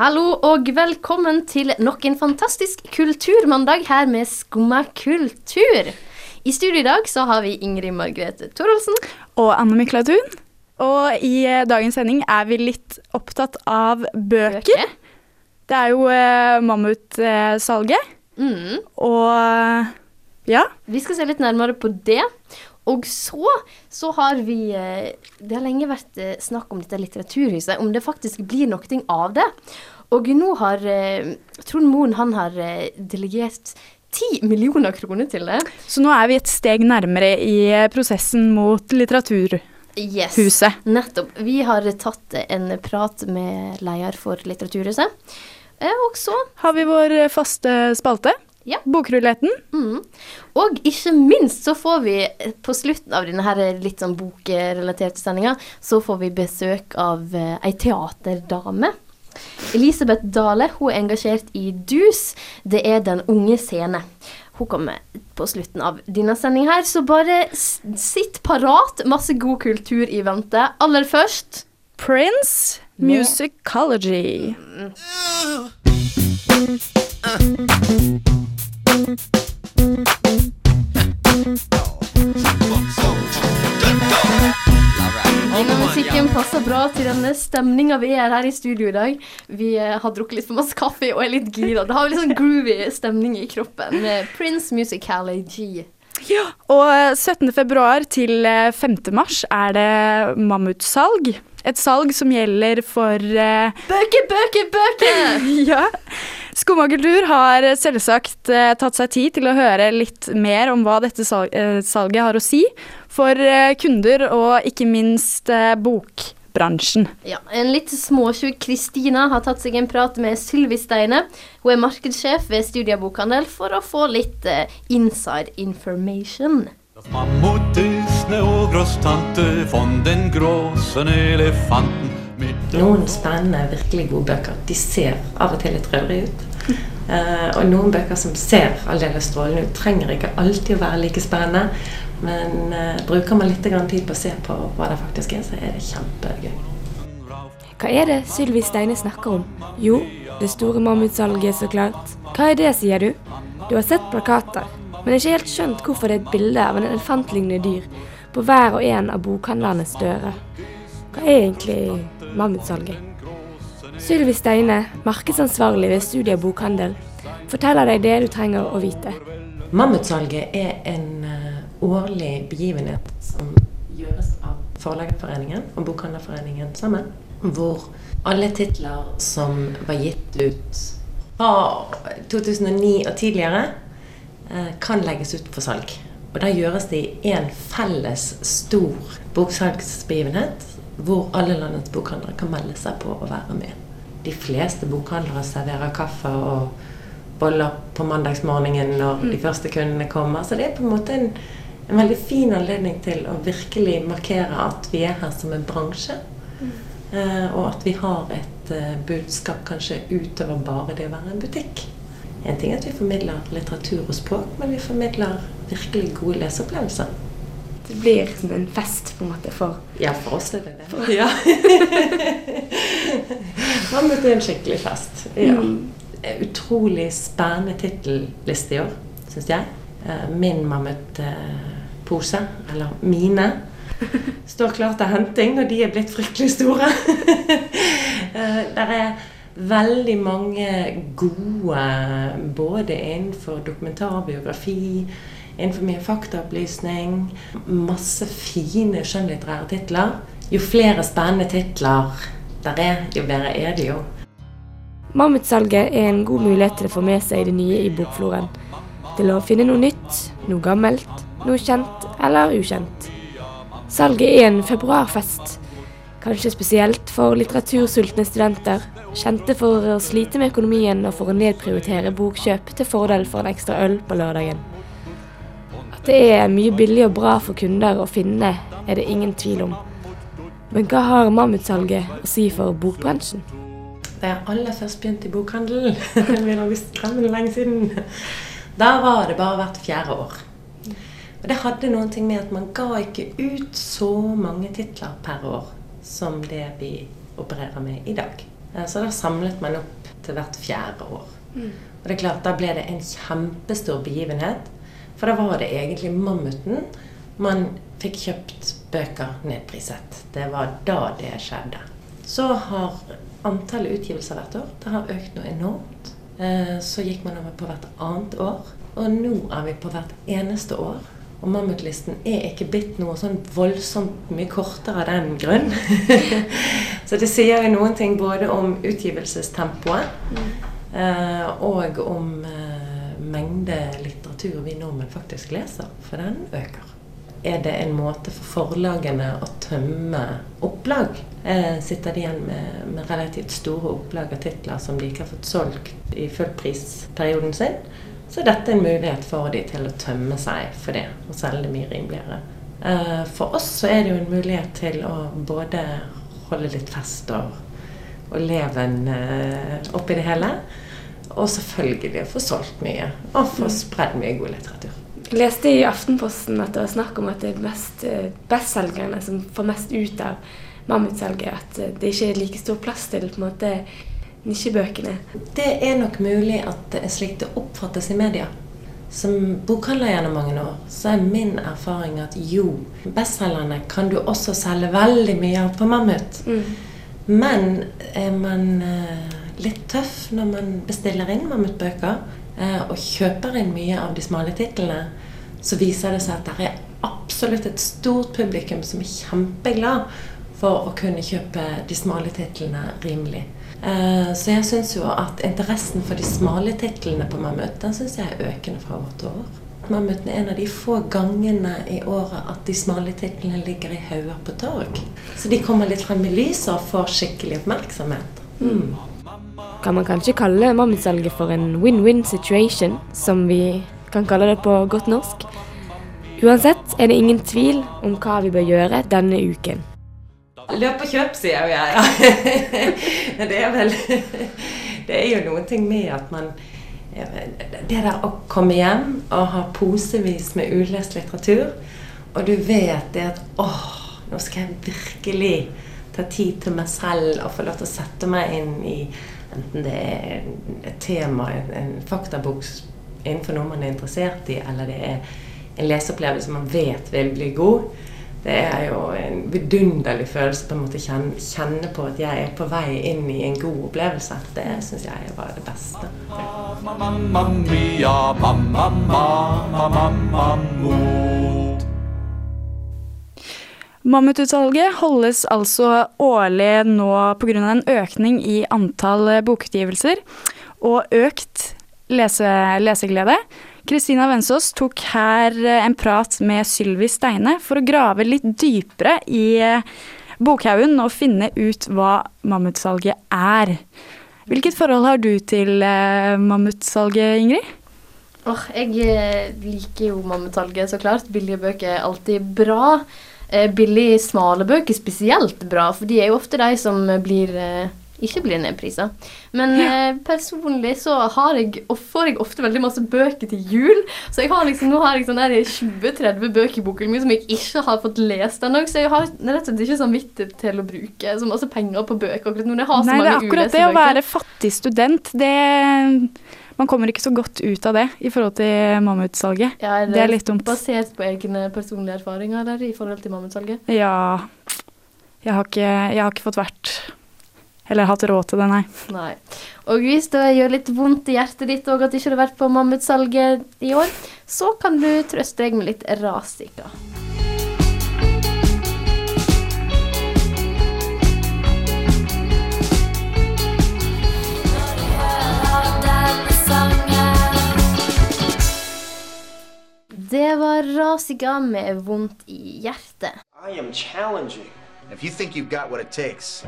Hallo og velkommen til nok en fantastisk kulturmandag her med Skumma kultur. I studio i dag så har vi Ingrid Margrethe Thorolsen. Og Anne Mikla Thun. Og i eh, dagens sending er vi litt opptatt av bøker. Det er jo eh, mammutsalget. Mm. Og eh, ja. Vi skal se litt nærmere på det. Og så, så har vi eh, Det har lenge vært snakk om dette litteraturhuset, om det faktisk blir noe av det. Og nå har eh, Trond Moen han har eh, delegert 10 millioner kroner til det. Så nå er vi et steg nærmere i eh, prosessen mot Litteraturhuset. Yes. Nettopp. Vi har tatt en prat med leder for Litteraturhuset. Og så Har vi vår faste spalte? Ja. Bokruletten. mm. Og ikke minst så får vi på slutten av denne her litt sånn bokrelaterte sendinga, så får vi besøk av ei teaterdame. Elisabeth Dale hun er engasjert i DUS. Det er Den unge scene. Hun kommer på slutten av denne sendinga her, så bare sitt parat. Masse god kultur i vente. Aller først Prince Musicology. Denne musikken passer bra til denne stemninga vi er her i studio i dag. Vi eh, har drukket litt for masse kaffe og er litt gira. Da har litt sånn groovy stemning i kroppen med Prince Ja, Og eh, 17. februar til eh, 5. mars er det mammutsalg. Et salg som gjelder for eh, Bøker, bøker, bøker! Ja. Skumma kultur har selvsagt eh, tatt seg tid til å høre litt mer om hva dette eh, salget har å si for eh, kunder og ikke minst bokbransjen. Ja, En litt småsjuk Kristina har tatt seg en prat med Sylvi Steine. Hun er markedssjef ved Studia Bokhandel for å få litt inside information. Das Mammut ist ne Urgroßtante von den großen Elefanten mit Noen spennende, virkelig gode bøker. De ser av og til litt røvrige ut. Eh, og noen bøker som ser aldeles strålende ut, trenger ikke alltid å være like spennende. Men uh, bruker man litt tid på å se på hva det faktisk er, så er det kjempegøy. Hva er det Sylvi Steine snakker om? Jo, det store mammutsalget, så klart. Hva er det, sier du? Du har sett plakater, men ikke helt skjønt hvorfor det er et bilde av en elefantlignende dyr på hver og en av bokhandlernes dører. Hva er egentlig mammutsalget? Sylvi Steine, markedsansvarlig ved Studia Bokhandel, forteller deg det du trenger å vite. Mammutsalget er en eh, årlig begivenhet som gjøres av Forleggerforeningen og Bokhandlerforeningen sammen. Hvor alle titler som var gitt ut fra 2009 og tidligere, eh, kan legges ut for salg. Og da gjøres det i én felles stor boksalgsbegivenhet hvor alle landets bokhandlere kan melde seg på å være med. De fleste bokhandlere serverer kaffe og boller på mandagsmorgenen når de første kundene kommer. Så det er på en måte en, en veldig fin anledning til å virkelig markere at vi er her som en bransje. Eh, og at vi har et eh, budskap kanskje utover bare det å være en butikk. En ting er at vi formidler litteratur og språk, men vi formidler virkelig gode leseopplevelser. Det blir som en fest på en måte for Ja, for oss er det det. Ja. Mammut er en skikkelig fest. Ja. Utrolig spennende tittelliste i år, syns jeg. Eh, Min mammutpose, eller mine, står klar til henting når de er blitt fryktelig store. Eh, Der er veldig mange gode både innenfor dokumentarbiografi, innenfor mye faktaopplysning. Masse fine skjønnlitterære titler. Jo flere spennende titler der er, jo bedre er det jo. Mammutsalget er en god mulighet til å få med seg det nye i bokfloren. Til å finne noe nytt, noe gammelt, noe kjent eller ukjent. Salget er en februarfest. Kanskje spesielt for litteratursultne studenter, kjente for å slite med økonomien og for å nedprioritere bokkjøp til fordel for en ekstra øl på lørdagen. Det er mye billig og bra for kunder å finne, er det ingen tvil om. Men hva har mammutsalget å si for bokbransjen? Da jeg aller først begynte i bokhandelen, lenge siden, da var det bare hvert fjerde år. Og det hadde noen ting med at man ga ikke ut så mange titler per år som det vi opererer med i dag. Så da samlet man opp til hvert fjerde år. Og det er klart, da ble det en kjempestor begivenhet. For da var det egentlig Mammuten man fikk kjøpt bøker nedpriset. Det var da det skjedde. Så har antallet utgivelser hvert år det har økt noe enormt. Eh, Så gikk man over på hvert annet år. Og nå er vi på hvert eneste år. Og Mammutlisten er ikke blitt noe sånn voldsomt mye kortere av den grunn. Så det sier jo noen ting både om utgivelsestempoet eh, og om mengde mengde litteratur vi nordmenn faktisk leser. For den øker. Er det en måte for forlagene å tømme opplag? Eh, sitter de igjen med, med relativt store opplag av titler som de ikke har fått solgt i fullprisperioden sin? Så dette er en mulighet for de til å tømme seg for det og selge det mye rimeligere. Eh, For oss så er det jo en mulighet til å både holde litt fest og, og leven eh, oppi det hele. Og selvfølgelig få solgt mye og få spredd mye god litteratur. Jeg leste i Aftenposten at det var snakk om at det er mest eh, bestselgerne som får mest ut av mammutsalget. At eh, det ikke er like stor plass til på en måte nisjebøkene. Det er nok mulig at det er slik det oppfattes i media. Som bokhandler gjennom mange år, så er min erfaring at jo, bestselgerne kan du også selge veldig mye av på Mammut. Men er man eh, litt tøff når man bestiller inn mammutbøker eh, og kjøper inn mye av de smale titlene, så viser det seg at det er absolutt et stort publikum som er kjempeglad for å kunne kjøpe de smale titlene rimelig. Eh, så jeg syns jo at interessen for de smale titlene på Mammut den synes jeg er økende fra år til år. Mammuten er en av de få gangene i året at de smale titlene ligger i hauger på torg. Så de kommer litt frem i lyset og får skikkelig oppmerksomhet. Mm. Kan man kanskje kalle mammutsalget for en win-win situation, som vi kan kalle det på godt norsk? Uansett er det ingen tvil om hva vi bør gjøre denne uken. Løp og kjøp, sier jo jeg. Ja. Det er vel Det er jo noen ting med at man Det der å komme hjem og ha posevis med ulest litteratur, og du vet det at åh, nå skal jeg virkelig ta tid til meg selv og få lov til å sette meg inn i enten det er et tema, en, faktabok innenfor noe man er interessert i, eller det er en leseopplevelse man vet vil bli god. Det er jo en vidunderlig følelse på en måte kjenne, kjenne på at jeg er på vei inn i en god opplevelse. Det syns jeg var det beste. Mamma mamma mia, mamma, mamma, mamma, mot. Mammututsalget holdes altså årlig nå pga. en økning i antall eh, bokutgivelser og økt lese leseglede. Kristina Vensås tok her eh, en prat med Sylvi Steine for å grave litt dypere i eh, bokhaugen og finne ut hva mammutsalget er. Hvilket forhold har du til mammutsalget, Ingrid? Åh, jeg eh, liker jo mammutsalget, så klart. Billige bøker er alltid bra. Eh, billig smale bøker spesielt bra, for de er jo ofte de som blir eh, ikke blir nedprisa. Men eh, personlig så har jeg, får jeg ofte veldig masse bøker til jul. Så har liksom, nå har jeg sånn 20-30 bøker i boken min som jeg ikke har fått lest ennå. Så jeg har rett og slett ikke samvittighet til å bruke så masse penger på bøker akkurat nå. Jeg har så Nei, det er mange akkurat uleste det å være fattig student. Det Man kommer ikke så godt ut av det i forhold til mammutsalget. Ja, er Det er litt dumt. Basert på egne personlige erfaringer der i forhold til mammutsalget. Ja Jeg har ikke, jeg har ikke fått vært Eller hatt råd til det, nei. Nei. Og hvis det gjør litt vondt i hjertet ditt og at du ikke har vært på mammutsalget i år, så kan du trøste deg med litt Rasika. Det var Rasiga med vondt i hjertet. I am challenging If you think you've got what it takes,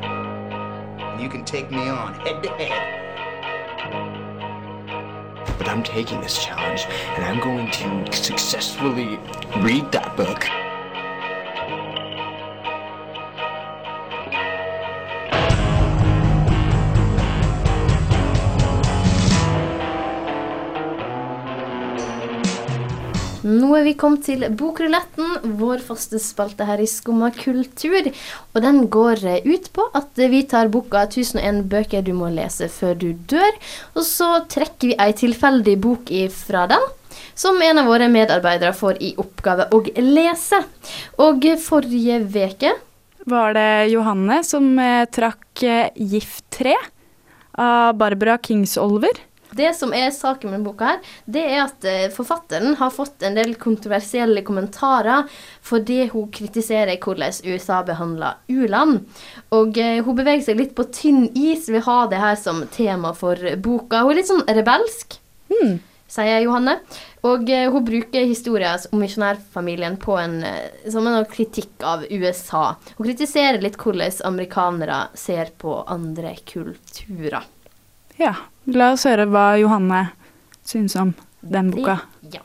you can take me on head to head. But I'm taking this challenge, and I'm going to successfully read that book. Nå er vi kommet til Bokruletten, vår faste spalte her i Skumma kultur. Og den går eh, ut på at vi tar boka 1001 bøker du må lese før du dør. Og så trekker vi ei tilfeldig bok ifra den, som en av våre medarbeidere får i oppgave å lese. Og forrige veke Var det Johanne som eh, trakk eh, Gift 3 av Barbara Kingsolver? Det som er saken med boka, her, det er at eh, forfatteren har fått en del kontroversielle kommentarer fordi hun kritiserer hvordan USA behandler u-land. Og eh, hun beveger seg litt på tynn is å ha det her som tema for boka. Hun er litt sånn rebelsk, sier Johanne. Og eh, hun bruker historien om misjonærfamilien på en, som en kritikk av USA. Hun kritiserer litt hvordan amerikanere ser på andre kulturer. Ja, la oss høre hva Johanne syns om den boka. Ja.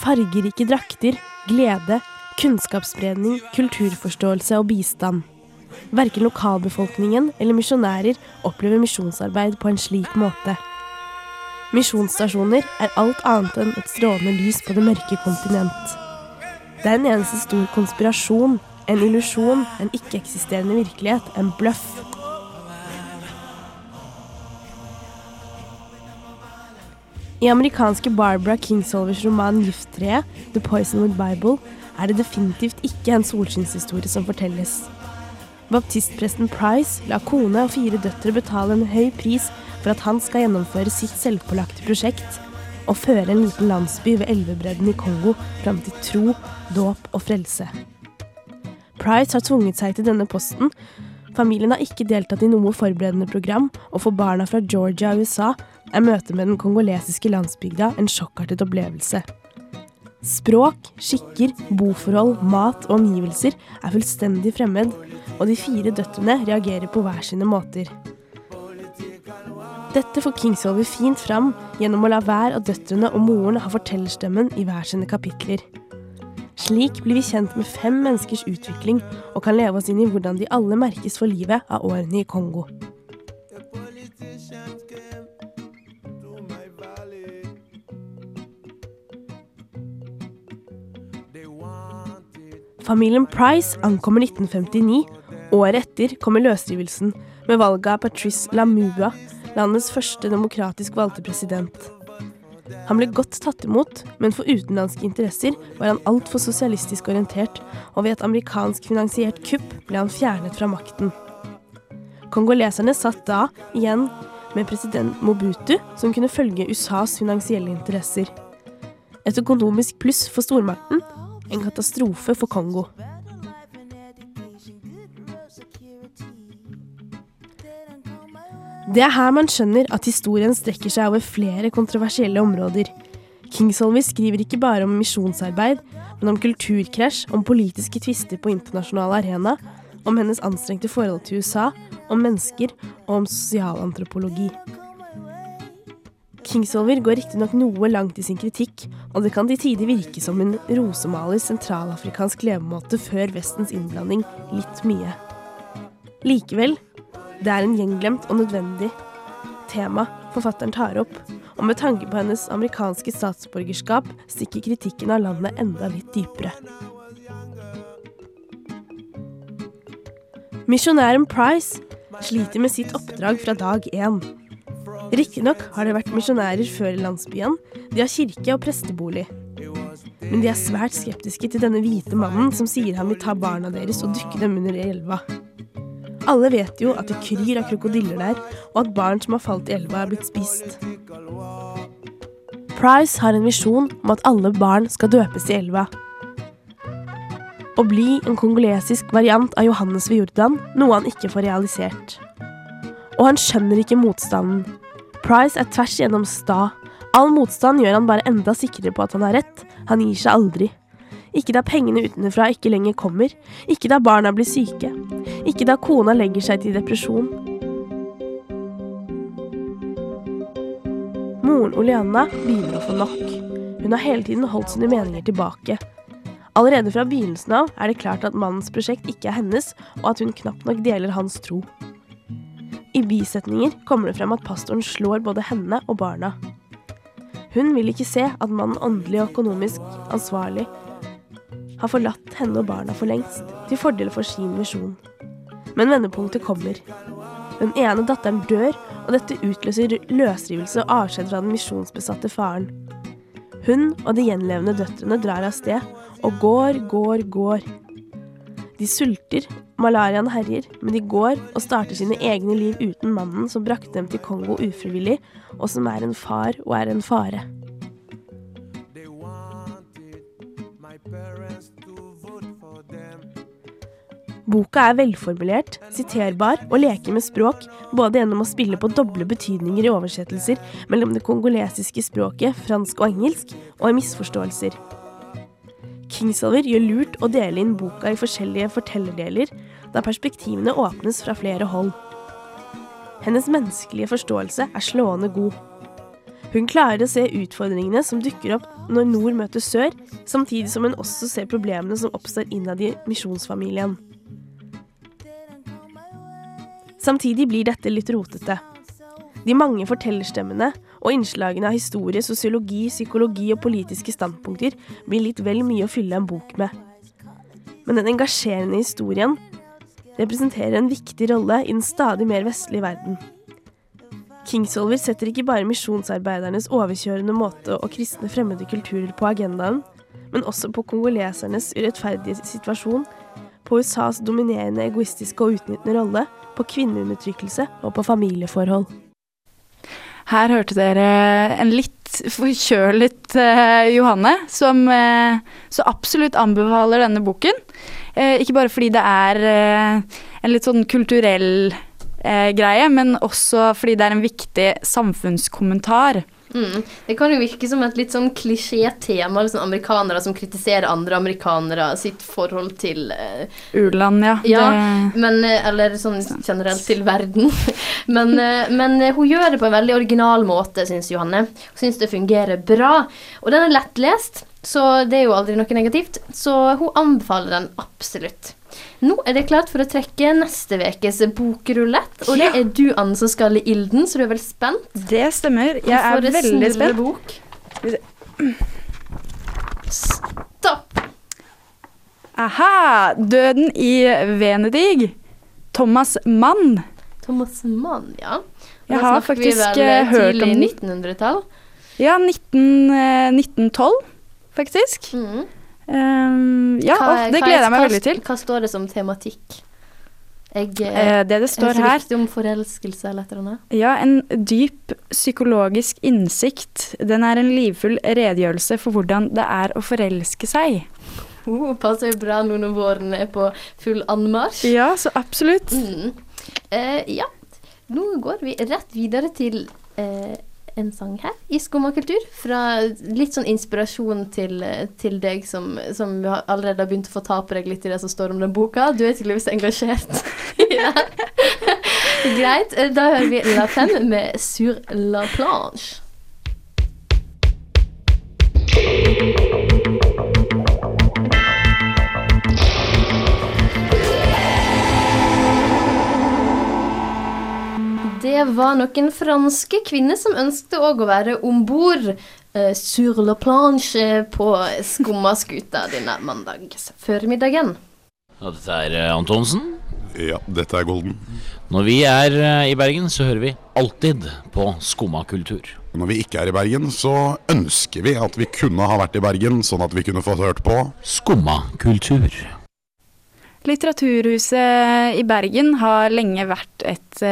Fargerike drakter, glede, kunnskapsspredning, kulturforståelse og bistand. Verken lokalbefolkningen eller misjonærer opplever misjonsarbeid på en slik måte. Misjonsstasjoner er alt annet enn et strålende lys på det mørke kontinent. Det er en eneste stor konspirasjon, en illusjon, en ikke-eksisterende virkelighet, en bløff. I amerikanske Barbara Kingsolvers roman 'Gifttreet', 'The Poisonwood Bible', er det definitivt ikke en solskinnshistorie som fortelles. Baptistpresten Price la kone og fire døtre betale en høy pris for at han skal gjennomføre sitt selvpålagte prosjekt og føre en liten landsby ved elvebredden i Kongo fram til tro, dåp og frelse. Price har tvunget seg til denne posten. Familien har ikke deltatt i noe forberedende program, og for barna fra Georgia og USA er møtet med den kongolesiske landsbygda en sjokkartet opplevelse. Språk, skikker, boforhold, mat og omgivelser er fullstendig fremmed, og de fire døtrene reagerer på hver sine måter. Dette får Kingsolver fint fram gjennom å la hver av døtrene og moren ha fortellerstemmen i hver sine kapitler. Slik blir vi kjent med fem menneskers utvikling og kan leve oss inn i hvordan de alle merkes for livet av årene i Kongo. Familien Price ankommer 1959. Året etter kommer løsrivelsen med valget av Patrice Lamua, landets første demokratisk valgte president. Han ble godt tatt imot, men for utenlandske interesser var han altfor sosialistisk orientert, og ved et amerikansk finansiert kupp ble han fjernet fra makten. Kongoleserne satt da igjen med president Mobutu, som kunne følge USAs finansielle interesser. Et økonomisk pluss for stormakten, en katastrofe for Kongo. Det er her man skjønner at historien strekker seg over flere kontroversielle områder. Kingsolver skriver ikke bare om misjonsarbeid, men om kulturkrasj, om politiske tvister på internasjonal arena, om hennes anstrengte forhold til USA, om mennesker og om sosialantropologi. Kingsolver går riktignok noe langt i sin kritikk, og det kan til tider virke som en rosemaler sentralafrikansk levemåte før Vestens innblanding litt mye. Likevel, det er en gjenglemt og nødvendig tema forfatteren tar opp, og med tanke på hennes amerikanske statsborgerskap stikker kritikken av landet enda litt dypere. Misjonæren Price sliter med sitt oppdrag fra dag én. Riktignok har det vært misjonærer før i landsbyen, de har kirke og prestebolig. Men de er svært skeptiske til denne hvite mannen som sier han vil ta barna deres og dykke dem under elva. Alle vet jo at det kryr av krokodiller der, og at barn som har falt i elva, er blitt spist. Price har en visjon om at alle barn skal døpes i elva. Å bli en kongolesisk variant av Johannes ved Jordan, noe han ikke får realisert. Og han skjønner ikke motstanden. Price er tvers igjennom sta. All motstand gjør han bare enda sikrere på at han har rett. Han gir seg aldri. Ikke da pengene utenfra ikke lenger kommer. Ikke da barna blir syke. Ikke da kona legger seg til depresjon. Moren Oleanna begynner å få nok. Hun har hele tiden holdt sine meninger tilbake. Allerede fra begynnelsen av er det klart at mannens prosjekt ikke er hennes, og at hun knapt nok deler hans tro. I bisetninger kommer det frem at pastoren slår både henne og barna. Hun vil ikke se at mannen åndelig og økonomisk ansvarlig har forlatt henne og barna for lengst, til fordel for sin misjon. Men vendepunktet kommer. Den ene datteren dør, og dette utløser løsrivelse og avskjed fra den misjonsbesatte faren. Hun og de gjenlevende døtrene drar av sted, og går, går, går. De sulter, malariaen herjer, men de går og starter sine egne liv uten mannen som brakte dem til Kongo ufrivillig, og som er en far og er en fare. Boka er velformulert, siterbar og leker med språk, både gjennom å spille på doble betydninger i oversettelser mellom det kongolesiske språket, fransk og engelsk, og i misforståelser. Kingsolver gjør lurt å dele inn boka i forskjellige fortellerdeler, da perspektivene åpnes fra flere hold. Hennes menneskelige forståelse er slående god. Hun klarer å se utfordringene som dukker opp når nord møter sør, samtidig som hun også ser problemene som oppstår innad i misjonsfamilien. Samtidig blir dette litt rotete. De mange fortellerstemmene og innslagene av historie, sosiologi, psykologi og politiske standpunkter blir litt vel mye å fylle en bok med. Men den engasjerende historien representerer en viktig rolle i den stadig mer vestlige verden. Kingsolver setter ikke bare misjonsarbeidernes overkjørende måte og kristne fremmede kulturer på agendaen, men også på kongolesernes urettferdige situasjon, på USAs dominerende egoistiske og utnyttende rolle, på kvinneundertrykkelse og på familieforhold. Her hørte dere en litt forkjølet eh, Johanne, som eh, så absolutt anbefaler denne boken. Eh, ikke bare fordi det er eh, en litt sånn kulturell eh, greie, men også fordi det er en viktig samfunnskommentar. Mm. Det kan jo virke som et litt sånn klisjé-tema, liksom amerikanere som kritiserer andre amerikanere sitt forhold til uh, U-land, ja. Ja, Det, men, eh, eller sånn generelt til verden. men, uh, men hun gjør det på en veldig original måte, syns Johanne. Hun syns det fungerer bra. Og den er lettlest, så det er jo aldri noe negativt. Så hun anbefaler den absolutt. Nå er det klart for å trekke neste ukes bokrulett. Og det er du, Anne, som skal i ilden, så du er vel spent? det stemmer. Jeg er veldig spent. Bok. Stopp. Aha! 'Døden i Venedig'. Thomas Mann. Thomas Mann, ja. Jeg har faktisk eh, eh, hørt om den. 1900-tall. Ja, 19, eh, 1912, faktisk. Mm. Um, ja, Hva- det gleder jeg meg hva- veldig til. Hva står det som tematikk? Jeg, eh, Eh, det det står er her om forelskelse eller et eller annet? Ja, en dyp psykologisk innsikt. Den er en livfull redegjørelse for hvordan det er å forelske seg. Oh, passer jo bra nå når våren er på full anmarsj. Ja, så absolutt. Mm. Eh, ja. Nå går vi rett videre til eh, en sang her i Skumma. Fra litt sånn inspirasjon til, til deg som, som allerede har begynt å få ta på deg litt i det som står om den boka. Du er tydeligvis engasjert i. Greit. Da hører vi La Femme med Sur la planche. Det var noen franske kvinner som ønsket òg å være om bord eh, sur la planche på Skummaskuta denne mandags formiddagen. Ja, dette er eh, Antonsen. Ja, dette er Golden. Når vi er eh, i Bergen, så hører vi alltid på Skumma kultur. Når vi ikke er i Bergen, så ønsker vi at vi kunne ha vært i Bergen, sånn at vi kunne fått hørt på. Skumma kultur. Litteraturhuset i Bergen har lenge vært et,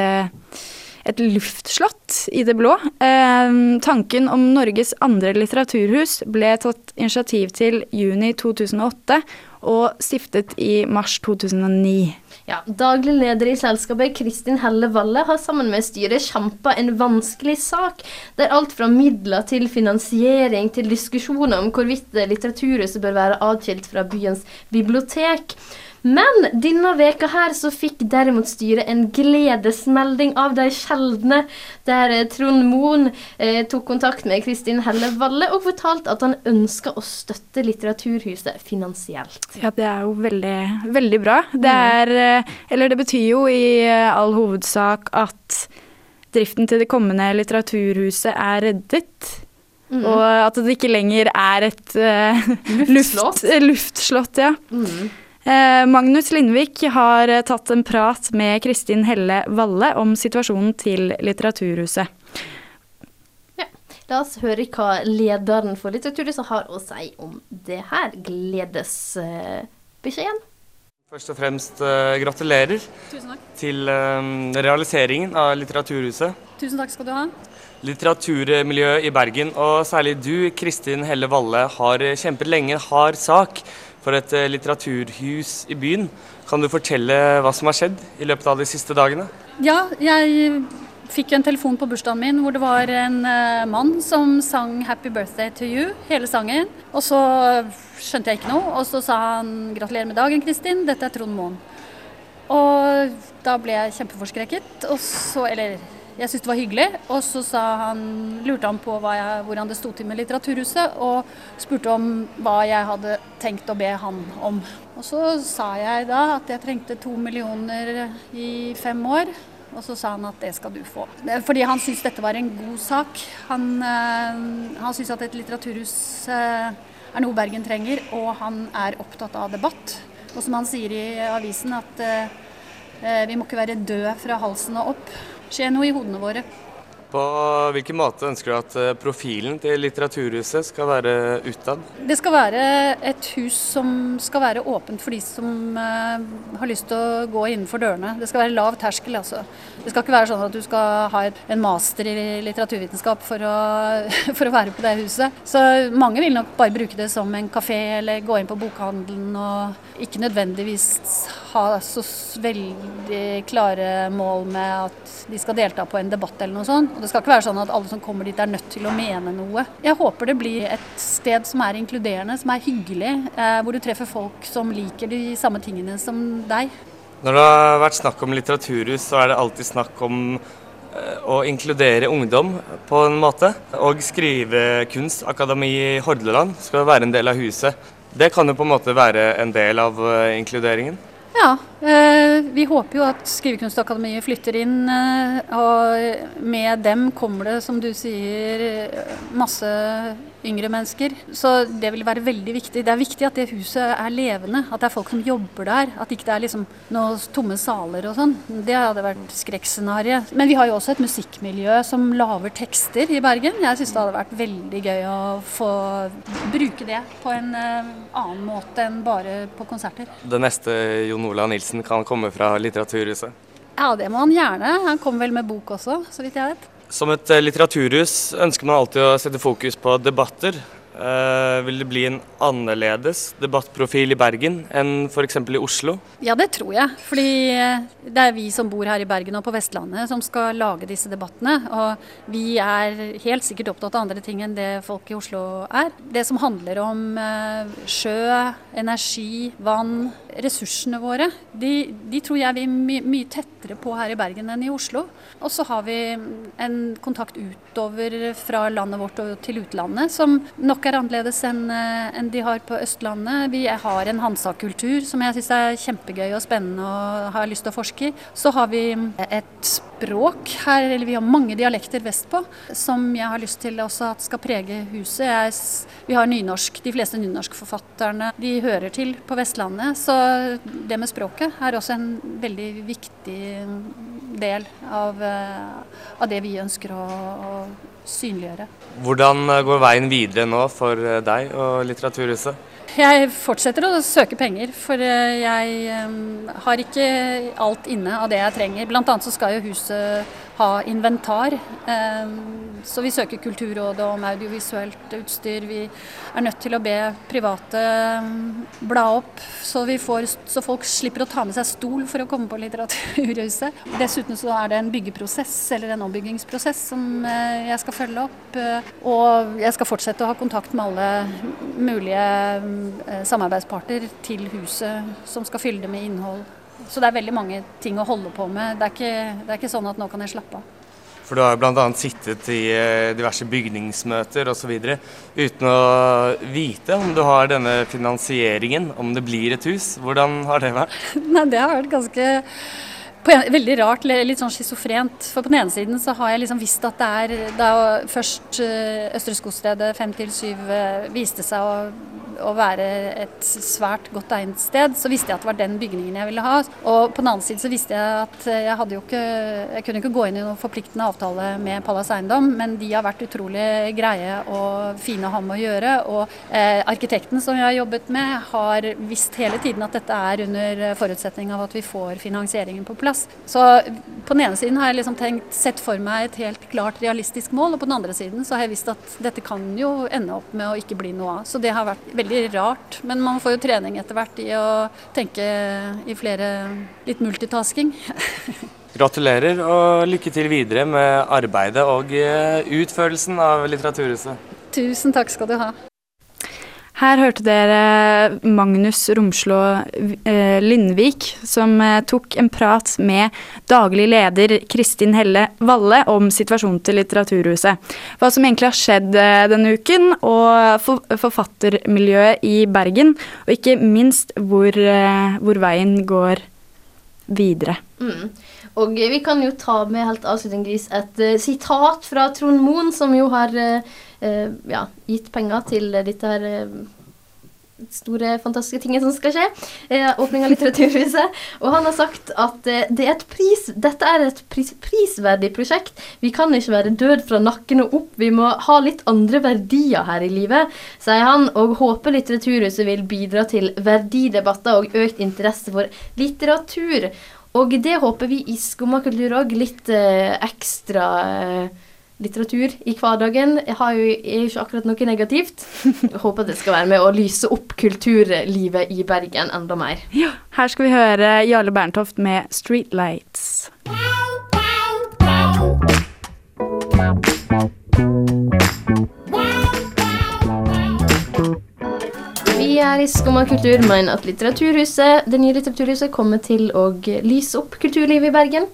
et luftslott i det blå. Eh, tanken om Norges andre litteraturhus ble tatt initiativ til juni 2008, og stiftet i mars 2009. Ja, Daglig leder i selskapet, Kristin Helle Valle, har sammen med styret kjempa en vanskelig sak, der alt fra midler til finansiering til diskusjoner om hvorvidt Litteraturhuset bør være adskilt fra byens bibliotek. Men denne veka her så fikk derimot styret en gledesmelding av de sjeldne, der eh, Trond Moen eh, tok kontakt med Kristin Helle Valle og fortalte at han ønska å støtte Litteraturhuset finansielt. Ja, det er jo veldig, veldig bra. Det er eh, Eller det betyr jo i eh, all hovedsak at driften til det kommende Litteraturhuset er reddet. Mm. Og at det ikke lenger er et uh, Luftslott. luftslott. Ja. Eh, Magnus Lindvik har eh, tatt en prat med Kristin Helle Valle om situasjonen til Litteraturhuset. La oss høre hva lederen for Litteraturhuset har å si om det her gledesbeskjeden. Først og fremst eh, gratulerer til eh, realiseringen av Litteraturhuset. Tusen takk skal du ha. Litteraturmiljøet i Bergen, og særlig du, Kristin Helle Valle, har kjempet lenge en hard sak for et eh, litteraturhus i byen. Kan du fortelle hva som har skjedd i løpet av de siste dagene? Ja, jeg fikk en telefon på bursdagen min hvor det var en eh, mann som sang 'Happy Birthday to You', hele sangen. Og så skjønte jeg ikke noe, og så sa han 'Gratulerer med dagen, Kristin, dette er Trond Moen'. Og da ble jeg kjempeforskrekket, og så Eller jeg syntes det var hyggelig. Og så han, lurte han på jeg, hvordan det sto til med Litteraturhuset, og spurte om hva jeg hadde tenkt å be han om. Og så sa jeg da at jeg trengte to millioner i fem år. Og så sa han at det skal du få. Fordi han syntes dette var en god sak. Han, øh, han syntes at et litteraturhus øh, er noe Bergen trenger, og han er opptatt av debatt. Og som han sier i avisen, at øh, vi må ikke være døde fra halsen og opp. Skje noe i hodene våre. På hvilken måte ønsker du at eh, profilen til Litteraturhuset skal være utad? Det skal være et hus som skal være åpent for de som eh, har lyst til å gå innenfor dørene. Det skal være lav terskel, altså. Det skal ikke være sånn at du skal ha en master i litteraturvitenskap for å, for å være på det huset. Så mange vil nok bare bruke det som en kafé eller gå inn på bokhandelen og ikke nødvendigvis ha så veldig klare mål med at de skal delta på en debatt eller noe sånt. Det skal ikke være sånn at alle som kommer dit er nødt til å mene noe. Jeg håper det blir et sted som er inkluderende, som er hyggelig, eh, hvor du treffer folk som liker de samme tingene som deg. Når det har vært snakk om litteraturhus, så er det alltid snakk om eh, å inkludere ungdom på en måte. Og Skrivekunstakademi i Hordaland skal være en del av huset. Det kan jo på en måte være en del av eh, inkluderingen. Ja, eh, vi håper jo at Skrivekunstakademiet flytter inn, eh, og med dem kommer det, som du sier, masse yngre mennesker. Så det vil være veldig viktig. Det er viktig at det huset er levende, at det er folk som jobber der. At ikke det er liksom noen tomme saler og sånn. Det hadde vært skrekkscenarioet. Men vi har jo også et musikkmiljø som lager tekster i Bergen. Jeg syns det hadde vært veldig gøy å få bruke det på en eh, annen måte enn bare på konserter. Det neste Jon Olav Nilsen kan komme fra Litteraturhuset. Ja, det må han gjerne. Han kom vel med bok også, så vidt jeg vet. Som et eh, litteraturhus ønsker man alltid å sette fokus på debatter. Eh, vil det bli en annerledes debattprofil i Bergen enn f.eks. i Oslo? Ja, det tror jeg. Fordi eh, det er vi som bor her i Bergen og på Vestlandet som skal lage disse debattene. Og vi er helt sikkert opptatt av andre ting enn det folk i Oslo er. Det som handler om eh, sjø, energi, vann, ressursene våre, de, de tror jeg vi er my mye tettere på her i Bergen enn i Oslo. Og så har vi en kontakt utover fra landet vårt og til utlandet som nok er annerledes enn eh, de har på Østlandet. Vi har en Hansa-kultur som jeg syns er kjempegøy og spennende og har lyst til å forske i. Så har vi et språk her, eller vi har mange dialekter vestpå, som jeg har lyst til også at skal prege huset. Jeg, vi har nynorsk, de fleste nynorskforfatterne de hører til på Vestlandet. Så det med språket er også en veldig viktig del av, eh, av det vi ønsker å, å synliggjøre. Hvordan eh, går veien videre nå for eh, deg og Litteraturhuset? Jeg fortsetter å søke penger, for eh, jeg um, har ikke alt inne av det jeg trenger. Blant annet så skal jo huset ha inventar. Um, så vi søker Kulturrådet om audiovisuelt utstyr. Vi er nødt til å be private um, bla opp, så, får, så, folk slipper å ta med seg stol for å komme på Litteraturhuset. Dessuten så er det en byggeprosess, eller en ombyggingsprosess, som uh, jeg skal følge opp. Og jeg skal fortsette å ha kontakt med alle mulige samarbeidsparter til huset som skal fylle det med innhold. Så det er veldig mange ting å holde på med. Det er ikke, det er ikke sånn at nå kan jeg slappe av. For du har bl.a. sittet i eh, diverse bygningsmøter osv. uten å vite om du har denne finansieringen, om det blir et hus. Hvordan har det vært? Nei, Det har vært ganske en, veldig rart, litt sånn schizofrent. For på den ene siden så har jeg liksom visst at det er Da først uh, Østre Skogstredet 5 til 7 viste seg å å være et svært godt egnet sted, så visste jeg at det var den bygningen jeg ville ha. Og på den annen side så visste jeg at jeg hadde jo ikke Jeg kunne ikke gå inn i noen forpliktende avtale med Pallas Eiendom, men de har vært utrolig greie og fine å ha med å gjøre. Og eh, arkitekten som jeg har jobbet med, har visst hele tiden at dette er under forutsetning av at vi får finansieringen på plass. Så på den ene siden har jeg liksom tenkt, sett for meg et helt klart realistisk mål, og på den andre siden så har jeg visst at dette kan jo ende opp med å ikke bli noe av. Så det har vært veldig veldig rart. Men man får jo trening etter hvert i å tenke i flere litt multitasking. Gratulerer og lykke til videre med arbeidet og eh, utførelsen av Litteraturhuset. Tusen takk skal du ha. Her hørte dere Magnus Romslå eh, Lindvik, som eh, tok en prat med daglig leder Kristin Helle Valle om situasjonen til Litteraturhuset. Hva som egentlig har skjedd eh, denne uken, og forfattermiljøet i Bergen. Og ikke minst hvor, hvor veien går videre. Mm. Og vi kan jo ta med helt avslutningsvis et sitat fra Trond Moen, som jo har ja, gitt penger til dette her store, fantastiske tingene som skal skje. Eh, åpning av Litteraturhuset. Og han har sagt at eh, det er pris, dette er et pris, prisverdig prosjekt. Vi kan ikke være død fra nakken og opp. Vi må ha litt andre verdier her i livet, sier han. Og håper Litteraturhuset vil bidra til verdidebatter og økt interesse for litteratur. Og det håper vi i Skumma kultur òg. Litt eh, ekstra eh, litteratur i hverdagen jeg har jo, er jo ikke akkurat noe negativt. Jeg håper det skal være med å lyse opp kulturlivet i Bergen enda mer. Ja, her skal vi høre Jarle Berntoft med 'Streetlights'. Vi er i Skumma kultur mener at Litteraturhuset, det nye Litteraturhuset kommer til å lyse opp kulturlivet i Bergen.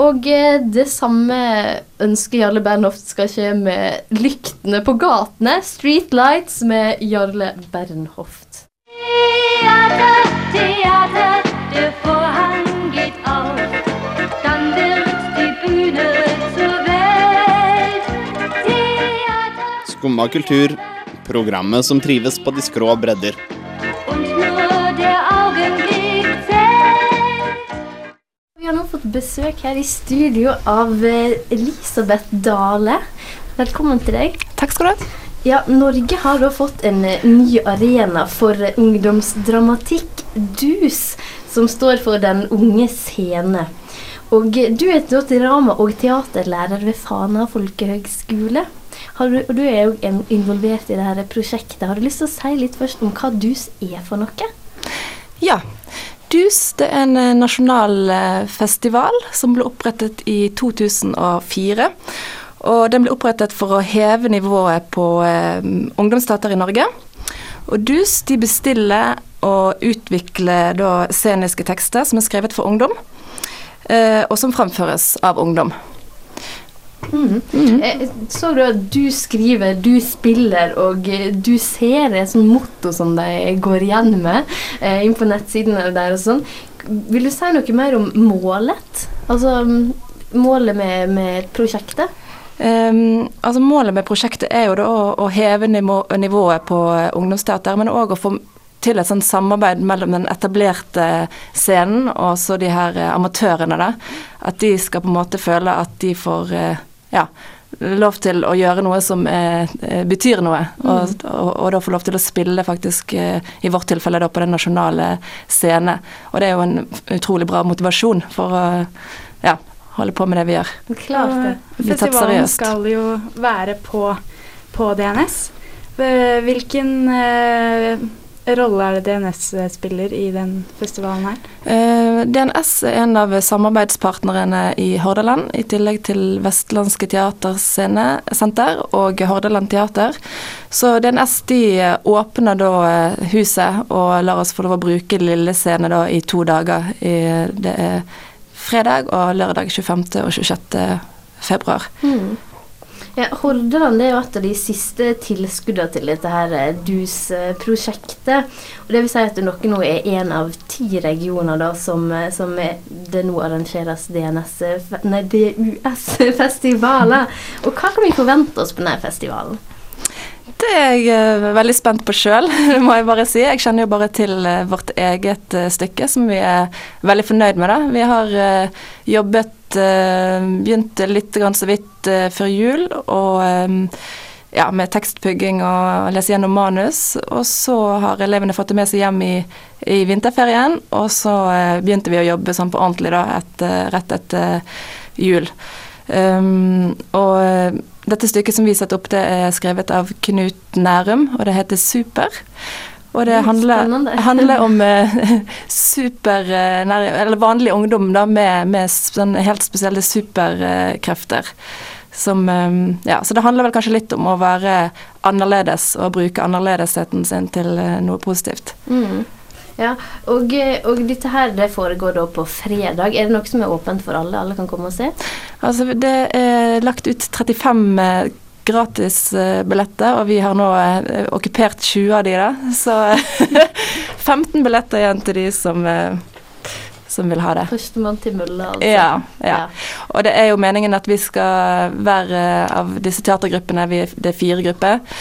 Og eh, det samme ønsker Jarle Bernhoft skal skje med Lyktene på gatene. Streetlights med Jarle Bernhoft. Teater, teater, det Vorhang geht auf, dann wird die Bühne zur Welt. Skumma kultur Programmet som trives på de skrå bredder. Vi har nå fått besøk her i studio av eh, Elisabeth Dale. Velkommen til deg. Takk skal du ha. Ja, Norge har da fått en eh, ny arena for ungdomsdramatikk, DUS, som står for Den unge scene. Og du er drama- og teaterlærer ved Fana folkehøgskole. Du, du, er jo involvert i dette prosjektet. Har du lyst til å si litt først om hva DUS er for noe? Ja. DUS det er en eh, nasjonal eh, festival som ble opprettet i 2004. Og den ble opprettet for å heve nivået på eh, ungdomsteater i Norge. Og DUS de bestiller og utvikler da sceniske tekster som er skrevet for ungdom, eh, og som framføres av ungdom. Mm. Mm. Så du at du skriver, du spiller, og eh, du ser et sånt motto som de går igjen med eh, inn på nettsidene der og sånn. Vil du si noe mer om målet? Altså målet med, med prosjektet? Um, altså Målet med prosjektet er jo å, å heve nivå, nivået på ungdomsteater, men òg å få til et sånt samarbeid mellom den etablerte scenen og så de her amatørene. da, At de skal på en måte føle at de får ja, lov til å gjøre noe som eh, eh, betyr noe, og, Mm. og, og da få lov til å spille faktisk, eh, i vårt tilfelle da på den nasjonale scene. Og det er jo en utrolig bra motivasjon for å ja, holde på med det vi gjør. Klart det. Bli tatt Festivalen skal jo være på, på DNS. Eh, Hvilken eh, rolle er det DNS spiller i den festivalen her? Eh, DNS er en av samarbeidspartnerne i Hordaland, i tillegg til Vestlandske Teatersenter og Hordaland Teater. Så DNS de eh, åpner da eh, huset og lar oss få lov å bruke Lille Scene da i to dager. I, det er fredag og lørdag 25. og 26. februar. Mm. Ja, Hordaland det er jo et av de siste tilskuddene til dette her eh, DUS-prosjektet. Og Det vil si at Dere nå er en av ti regioner da, som, eh, som er, det nå arrangeres DNS, nei, DUS-festivaler. Og hva kan vi forvente oss på denne festivalen? Det er jeg eh, veldig spent på sjøl, må jeg bare si. Jeg kjenner jo bare til vårt eget stykke, som vi er veldig fornøyd med. da. Vi har jobbet Begynte litt så vidt eh, før jul, og eh, ja, med tekstpugging og lese gjennom manus. Og så har elevene fått det med seg hjem i, i vinterferien, og så eh, begynte vi å jobbe sånn på ordentlig da, etter, rett etter jul. Um, og eh, dette stykket som vi setter opp, det er skrevet av Knut Nærum, og det heter Super. Og det Mm, handler, handler om eh, super eh, Eller vanlig ungdom da, med, med sånn helt spesielle superkrefter. Som eh, Ja, så det handler vel kanskje litt om å være annerledes og bruke annerledesheten sin til noe positivt. Mm. Ja, og, og dette her det foregår da på fredag. Er det noe som er åpent for alle? Alle kan komme og se? Altså, det er lagt ut 35 eh, gratisbilletter, og vi har nå eh, okkupert 20 av de, da. Så 15 billetter igjen til de som, eh, som vil ha det. Førstemann til mølla, altså. Ja, ja. Og det er jo meningen at vi skal være av disse teatergruppene, vi, det er fire grupper.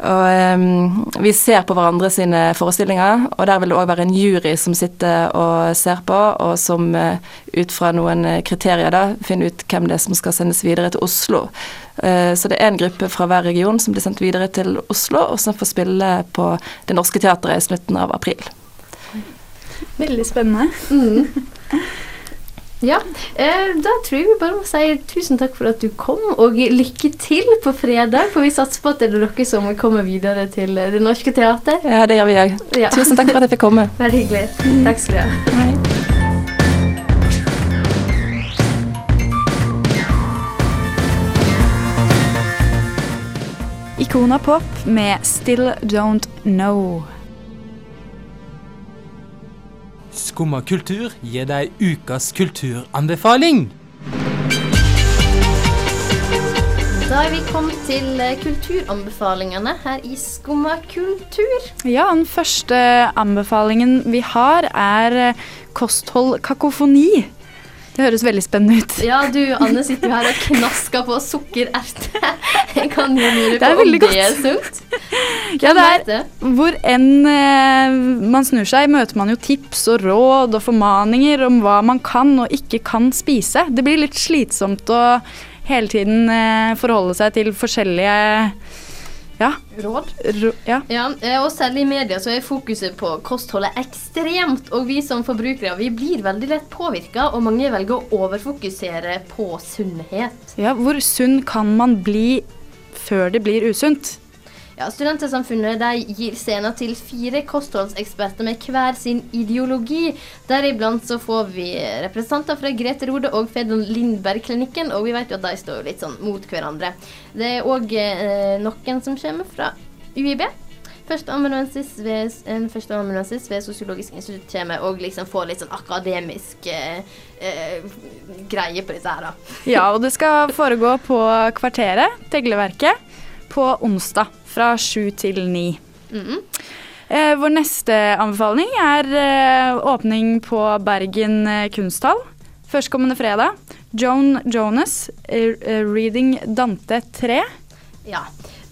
Og um, vi ser på hverandre sine forestillinger, og der vil det òg være en jury som sitter og ser på, og som uh, ut fra noen eh, kriterier da finner ut hvem det er som skal sendes videre til Oslo. Uh, så det er en gruppe fra hver region som blir sendt videre til Oslo, og som får spille på Det Norske Teatret i slutten av april. Veldig spennende. Mm. Ja, eh, da tror jeg vi bare må si tusen takk for at du kom, og lykke til på fredag. For vi satser på at det er dere som kommer videre til Det Norske Teater. Ja, det gjør vi òg. Ja. Tusen takk for at jeg fikk komme. Veldig hyggelig. Takk skal du ha. Ikona Pop med Still Don't Know. Skumma kultur gir deg ukas kulturanbefaling. Da er vi kommet til eh, kulturanbefalingene her i Skumma kultur. Ja, den første anbefalingen vi har, er eh, kosthold kakofoni. Det høres veldig spennende ut. Ja, du Anne sitter jo her og knasker på sukkererte. Jeg kan jo lure på om veldig det er godt. sunt. Ja, det er, hvor enn eh, man snur seg, møter man jo tips og råd og formaninger om hva man kan og ikke kan spise. Det blir litt slitsomt å hele tiden eh, forholde seg til forskjellige ja. Råd? Ro, ja. Ja, eh, og selv i media så er fokuset på kostholdet ekstremt. Og vi som forbrukere vi blir veldig lett påvirka, og mange velger å overfokusere på sunnhet. ja, hvor sunn kan man bli før det blir usunt? Ja, Studentersamfunnet de gir scenen til fire kostholdseksperter med hver sin ideologi. Deriblant så får vi representanter fra Grete Rode og Fedon Lindberg-klinikken, og vi vet jo at de står litt sånn mot hverandre. Det er òg eh, noen som kommer fra UiB. Førsteamanuensis ved, en førsteamanuensis ved Sosiologisk institutt kommer og liksom får litt sånn akademisk eh, eh, greie på disse her, da. Ja, og det skal foregå på Kvarteret, Tegleverket, på onsdag fra sju til ni. Mhm. Eh, vår neste anbefaling er eh, åpning på Bergen eh, kunsthall førstkommende fredag. Joan Jonas, eh, eh, 'Reading Dante 3'. Ja.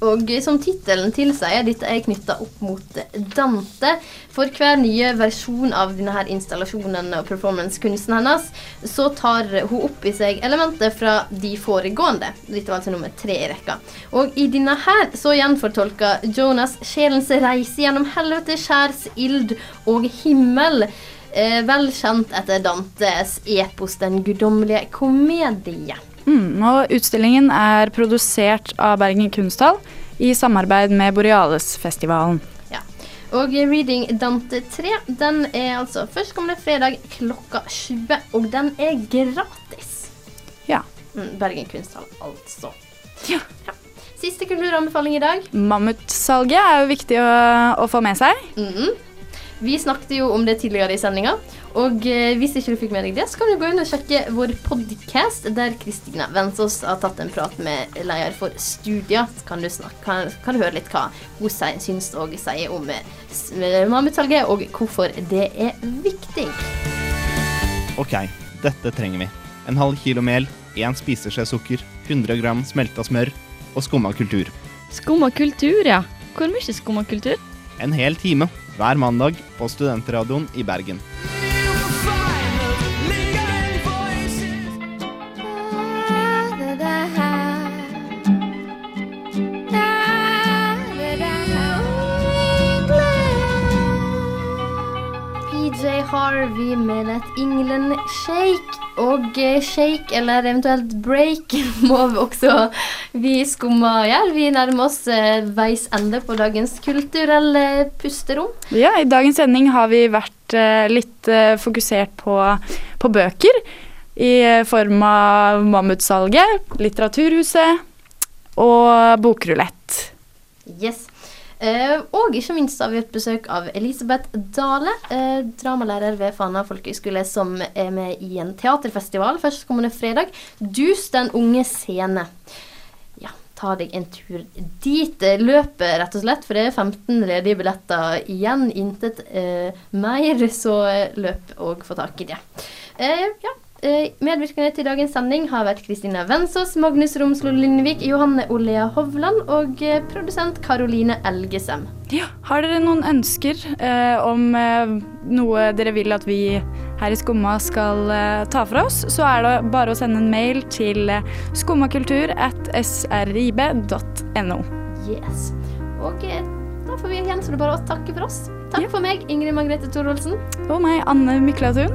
Og som tittelen tilsier, dette er knytta opp mot Dante. For hver nye versjon av denne her installasjonen og performancekunsten hennes, så tar hun opp i seg elementer fra de foregående. Dette var altså nummer tre i rekka. Og i denne her så gjenfortolker Jonas sjelens reise gjennom helvete, skjærs ild og himmel. Eh, vel kjent etter Dantes epos Den guddommelige komedie. Mm, og utstillingen er produsert av Bergen Kunsthall i samarbeid med Borealesfestivalen. Ja. Og Reading Dante 3 den er altså førstkommende fredag klokka 20, og den er gratis. Ja. Mm, Bergen Kunsthall, altså. Ja. Siste kulturanbefaling i dag. Mammutsalget er jo viktig å, å få med seg. Mhm. Vi snakket jo om det tidligere i sendinga. Og eh, hvis ikke du fikk med deg det, så kan du gå inn og sjekke vår podcast, der Kristina Vensås har tatt en prat med leder for Studia. Så kan du, snakke, kan, kan du høre litt hva hun sier, syns og sier om eh, og hvorfor det er viktig. Ok, dette trenger vi. En halv kilo mel, én spiseskje sukker, 100 gram smelta smør og skumma kultur. Skumma kultur, ja. Hvor mye skumma kultur? En hel time hver mandag på Studentradioen i Bergen. Harvey med et England Shake. Og eh, shake, eller eventuelt break, må vi også vi skumma gjøre. Vi nærmer oss eh, veis ende på dagens kulturelle pusterom. Ja, I dagens sending har vi vært eh, litt fokusert på, på bøker. I form av Mammutsalget, Litteraturhuset og Bokrulett. Yes. Eh, og ikke minst har vi et besøk av Elisabeth Dale, eh, dramalærer ved Fana folkehøgskole, som er med i en teaterfestival førstkommende fredag. Dus den unge scene. Ja, ta deg en tur dit. Løpet, rett og slett, for det er 15 ledige billetter igjen. Intet eh, mer, så løp og få tak i det. Eh, ja. Eh, Medvirkende til dagens sending har vært Kristina Vensås, Magnus Romslo Lindvik, Johanne Olea Hovland og eh, produsent Karoline Elgesem. Ja, Har dere noen ønsker eh, om eh, noe dere vil at vi her i Skumma skal eh, ta fra oss, så er det bare å sende en mail til skummakultur at srib.no. Yes. Og da får vi igjen så det bare å takke for oss. Takk for meg, Ingrid Margrethe Thorolsen. Og meg, Anne Myklatun.